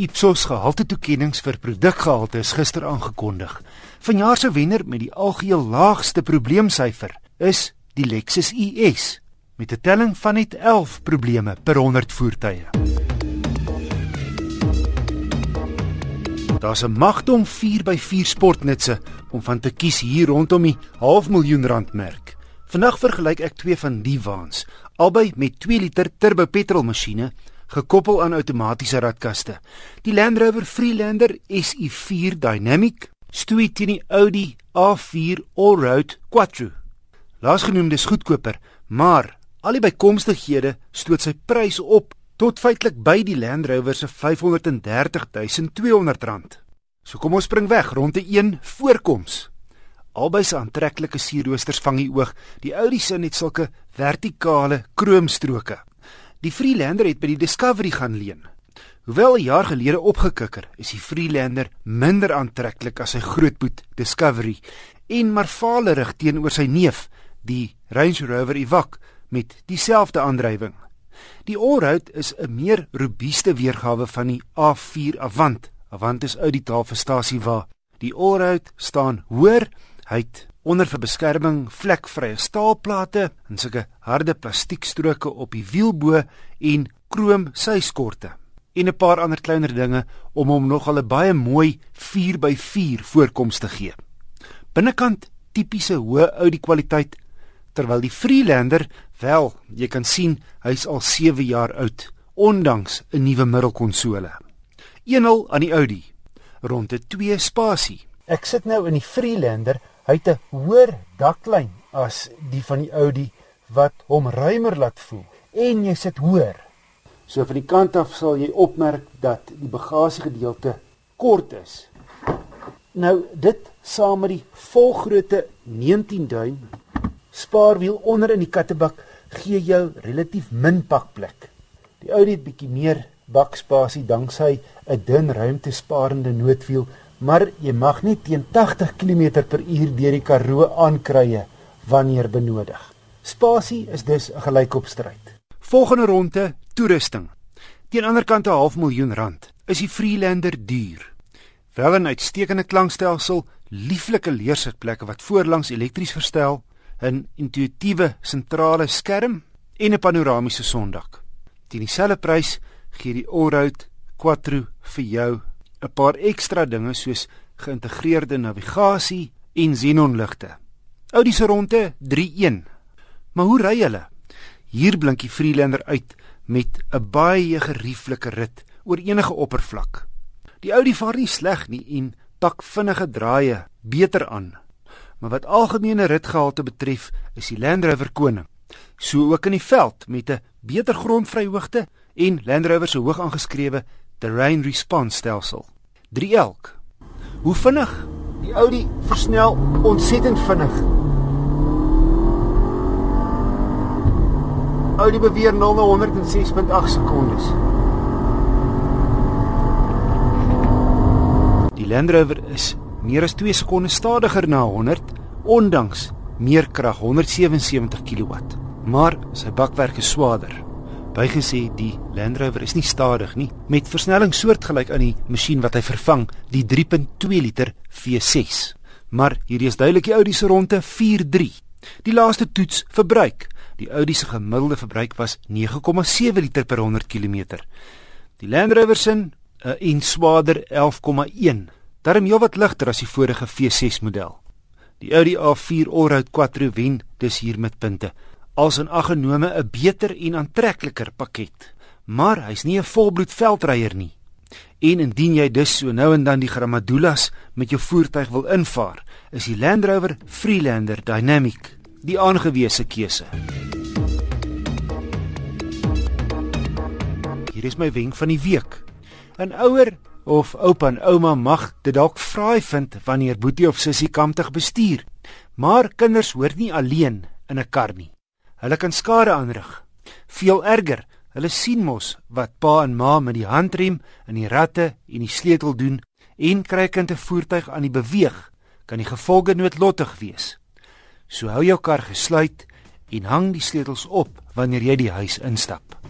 Ipsos gehaltetoekennings vir produkgehalte is gister aangekondig. Vanjaar se wenner met die algeheel laagste probleemsyfer is die Lexus IS met 'n telling van net 11 probleme per 100 voertuie. Daar's 'n magdom 4x4 sportnutse om van te kies hier rondom die half miljoen rand merk. Vandag vergelyk ek twee van die waans, albei met 2 liter turbo petrol masjiene gekoppel aan outomatiese radkaste. Die Land Rover Freelander SI4 Dynamic stoei teen die Audi A4 Allroad Quattro. Laasgenoemde is goedkoper, maar al die bykomstighede stoot sy prys op tot feitelik by die Land Rover se R530200. So kom ons spring weg rond te 1 voorkoms. Albei se aantreklike sierroosters vang die oog. Die Audi se het sulke vertikale kroomstroke. Die Freelander het by die Discovery gaan leen. Hoewel 'n jaar gelede opgekikker, is die Freelander minder aantreklik as sy grootboet Discovery en maar faalerig teenoor sy neef, die Range Rover Evoque met dieselfde aandrywing. Die Allroad is 'n meer robuuste weergawe van die A4 Avant. Avant is uit die taal vir stasie waar die Allroad staan hoër, hy't onder vir beskerming vlekvrye staalplate en sulke harde plastiekstroke op die wielbo en krom syskorte en 'n paar ander kleiner dinge om hom nogal 'n baie mooi 4x4 voorkoms te gee. Binnekant tipiese hoë Audi kwaliteit terwyl die Freelander wel, jy kan sien hy's al 7 jaar oud ondanks 'n nuwe middelkonsole. 1-0 aan die Audi rond 'n 2 spasie. Ek sit nou in die Freelander Hy het 'n hoër daklyn as die van die Audi wat hom ruimer laat voel en jy sit hoër. So van die kant af sal jy opmerk dat die bagasiegedeelte kort is. Nou dit saam met die volgrootte 19 duim spaarwiel onder in die kattebak gee jou relatief min pakplek. Die Audi het bietjie meer bakspasie danksy 'n dun ruimtesparende noodwiel maar jy mag nie teen 80 km/h deur die Karoo aankrye wanneer benodig. Spasie is dus 'n gelykopstryd. Volgende ronde, toerusting. Teen ander kant 'n half miljoen rand. Is die Freelander duur? Wel 'n uitstekende klankstelsel, lieflike leersitplekke wat voorlangs elektries verstel, 'n intuïtiewe sentrale skerm en 'n panoramiese sondak. Teen dieselfde prys gee die Allroad Quattro vir jou 'n paar ekstra dinge soos geïntegreerde navigasie en xenonligte. Audi se ronde 3.1. Maar hoe ry hulle? Hier blink die Freelander uit met 'n baie gerieflike rit oor enige oppervlak. Die Audi vaar nie sleg nie en pak vinnige draaie beter aan. Maar wat algemene ritgehalte betref, is die Land Rover koning. So ook in die veld met 'n beter grondvryhoogte en Land Rover se hoog aangeskrewe terrain response stelsel. 3 elk. Hoe vinnig? Die Audi versnel ontsettend vinnig. Audi beweer 0 na 106.8 sekondes. Die Land Rover is meer as 2 sekondes stadiger na 100 ondanks meer krag 177 kW. Maar sy bakwerk is swaarder bygesê die Land Rover is nie stadig nie met versnelling soortgelyk aan die masjien wat hy vervang die 3.2 liter V6 maar hierdie is duidelik die Audi se ronde 4.3 die laaste toets verbruik. Die Audi se gemiddelde verbruik was 9.7 liter per 100 km die Land Rover se uh, en swaarder 11.1 daarom heelwat ligter as die vorige V6 model. Die Audi A4 Allroad Quattro wen dis hier met punte als in aggenome 'n beter en aantrekliker pakket. Maar hy's nie 'n volbloed veldryer nie. En indien jy dus so nou en dan die Gramadulas met jou voertuig wil invaar, is die Land Rover Freelander Dynamic die aangewese keuse. Hier is my wenk van die week. 'n Ouer of oupa en ouma mag dit dalk fraai vind wanneer boetie of sussie kamptig bestuur, maar kinders hoort nie alleen in 'n kar nie. Hulle kan skade aanrig. Veel erger, hulle sien mos wat pa en ma met die handrem en die ratte en die sleutel doen en kry kind 'n voertuig aan die beweeg, kan die gevolge noodlottig wees. So hou jou kar gesluit en hang die sleutels op wanneer jy die huis instap.